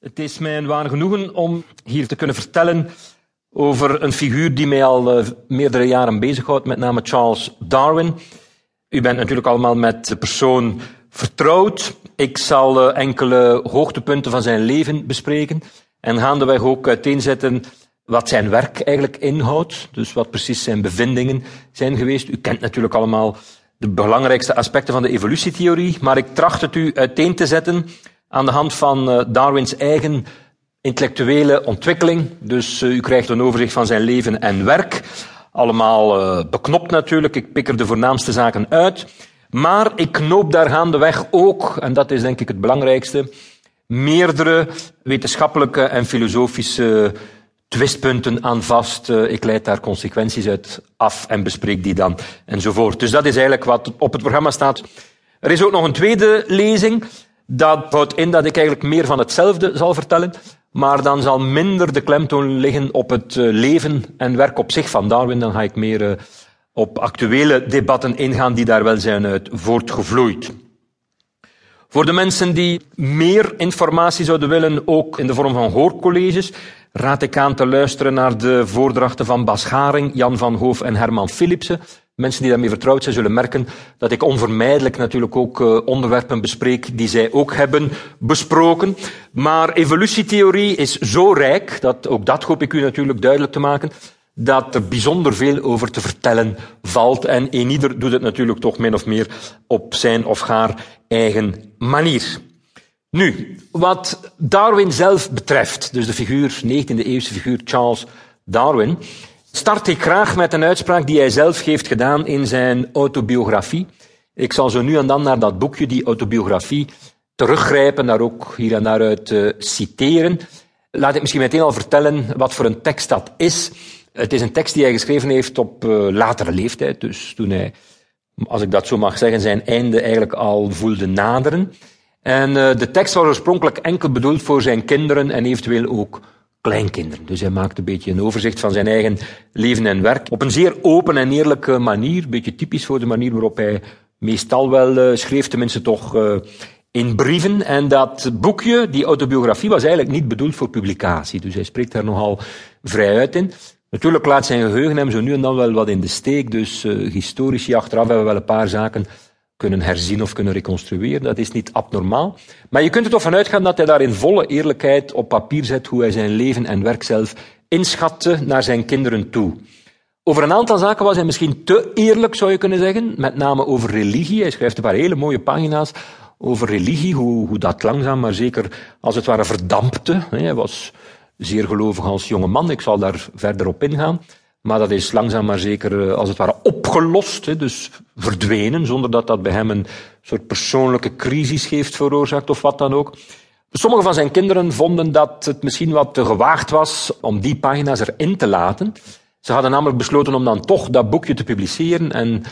Het is mij een waar genoegen om hier te kunnen vertellen over een figuur die mij al uh, meerdere jaren bezighoudt, met name Charles Darwin. U bent natuurlijk allemaal met de persoon vertrouwd. Ik zal uh, enkele hoogtepunten van zijn leven bespreken en gaandeweg ook uiteenzetten wat zijn werk eigenlijk inhoudt, dus wat precies zijn bevindingen zijn geweest. U kent natuurlijk allemaal de belangrijkste aspecten van de evolutietheorie, maar ik tracht het u uiteen te zetten aan de hand van uh, Darwins eigen intellectuele ontwikkeling. Dus uh, u krijgt een overzicht van zijn leven en werk. Allemaal uh, beknopt natuurlijk. Ik pik er de voornaamste zaken uit. Maar ik knoop daar gaandeweg ook, en dat is denk ik het belangrijkste, meerdere wetenschappelijke en filosofische twistpunten aan vast. Ik leid daar consequenties uit af en bespreek die dan enzovoort. Dus dat is eigenlijk wat op het programma staat. Er is ook nog een tweede lezing. Dat houdt in dat ik eigenlijk meer van hetzelfde zal vertellen, maar dan zal minder de klemtoon liggen op het eh, leven en werk op zich van Darwin. Dan ga ik meer eh, op actuele debatten ingaan die daar wel zijn uit voortgevloeid. Voor de mensen die meer informatie zouden willen, ook in de vorm van hoorcolleges, raad ik aan te luisteren naar de voordrachten van Bas Garing, Jan van Hoof en Herman Philipsen. Mensen die daarmee vertrouwd zijn, zullen merken dat ik onvermijdelijk natuurlijk ook uh, onderwerpen bespreek die zij ook hebben besproken. Maar evolutietheorie is zo rijk, dat ook dat hoop ik u natuurlijk duidelijk te maken, dat er bijzonder veel over te vertellen valt. En ieder doet het natuurlijk toch min of meer op zijn of haar eigen manier. Nu, wat Darwin zelf betreft, dus de figuur, 19e-eeuwse figuur Charles Darwin, start ik graag met een uitspraak die hij zelf heeft gedaan in zijn autobiografie. Ik zal zo nu en dan naar dat boekje, die autobiografie, teruggrijpen, daar ook hier en daaruit uh, citeren. Laat ik misschien meteen al vertellen wat voor een tekst dat is. Het is een tekst die hij geschreven heeft op uh, latere leeftijd, dus toen hij, als ik dat zo mag zeggen, zijn einde eigenlijk al voelde naderen. En uh, de tekst was oorspronkelijk enkel bedoeld voor zijn kinderen en eventueel ook kleinkinderen. Dus hij maakt een beetje een overzicht van zijn eigen leven en werk. Op een zeer open en eerlijke manier. Een beetje typisch voor de manier waarop hij meestal wel uh, schreef, tenminste toch uh, in brieven. En dat boekje, die autobiografie, was eigenlijk niet bedoeld voor publicatie. Dus hij spreekt daar nogal vrij uit in. Natuurlijk laat zijn geheugen hem zo nu en dan wel wat in de steek. Dus uh, historici achteraf hebben we wel een paar zaken kunnen herzien of kunnen reconstrueren. Dat is niet abnormaal. Maar je kunt er toch van uitgaan dat hij daar in volle eerlijkheid op papier zet hoe hij zijn leven en werk zelf inschatte naar zijn kinderen toe. Over een aantal zaken was hij misschien te eerlijk, zou je kunnen zeggen. Met name over religie. Hij schrijft een paar hele mooie pagina's over religie, hoe, hoe dat langzaam maar zeker als het ware verdampte. Hij was zeer gelovig als jonge man, ik zal daar verder op ingaan. Maar dat is langzaam maar zeker, als het ware, opgelost. Dus verdwenen, zonder dat dat bij hem een soort persoonlijke crisis heeft veroorzaakt of wat dan ook. Sommige van zijn kinderen vonden dat het misschien wat te gewaagd was om die pagina's erin te laten. Ze hadden namelijk besloten om dan toch dat boekje te publiceren en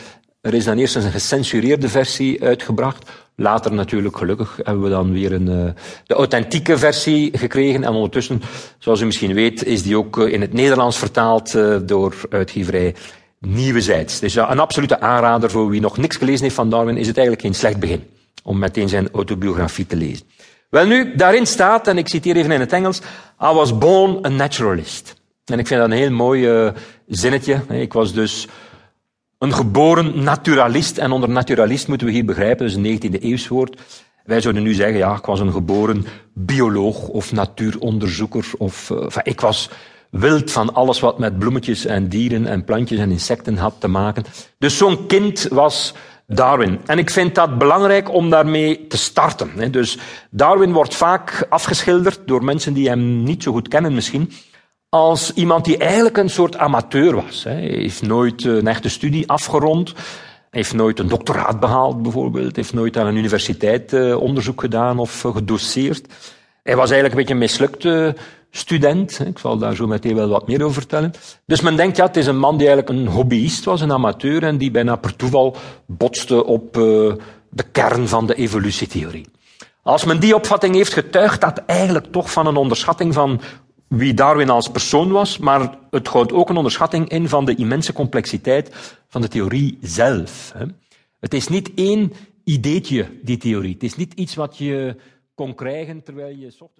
er is dan eerst een gecensureerde versie uitgebracht. Later natuurlijk, gelukkig, hebben we dan weer een, uh, de authentieke versie gekregen. En ondertussen, zoals u misschien weet, is die ook uh, in het Nederlands vertaald uh, door uitgeverij Nieuwe Zijds. Dus ja, een absolute aanrader voor wie nog niks gelezen heeft van Darwin, is het eigenlijk geen slecht begin om meteen zijn autobiografie te lezen. Wel nu, daarin staat, en ik citeer even in het Engels, I was born a naturalist. En ik vind dat een heel mooi zinnetje. Ik was dus een geboren naturalist. En onder naturalist moeten we hier begrijpen, is een 19e eeuws woord. Wij zouden nu zeggen, ja, ik was een geboren bioloog of natuuronderzoeker. Of, enfin, ik was wild van alles wat met bloemetjes en dieren en plantjes en insecten had te maken. Dus zo'n kind was Darwin. En ik vind dat belangrijk om daarmee te starten. Dus Darwin wordt vaak afgeschilderd door mensen die hem niet zo goed kennen misschien als iemand die eigenlijk een soort amateur was. Hij heeft nooit een echte studie afgerond, heeft nooit een doctoraat behaald bijvoorbeeld, heeft nooit aan een universiteit onderzoek gedaan of gedoseerd. Hij was eigenlijk een beetje een mislukte student. Ik zal daar zo meteen wel wat meer over vertellen. Dus men denkt, ja, het is een man die eigenlijk een hobbyist was, een amateur, en die bijna per toeval botste op de kern van de evolutietheorie. Als men die opvatting heeft, getuigt dat eigenlijk toch van een onderschatting van wie Darwin als persoon was, maar het houdt ook een onderschatting in van de immense complexiteit van de theorie zelf. Het is niet één ideetje, die theorie. Het is niet iets wat je kon krijgen terwijl je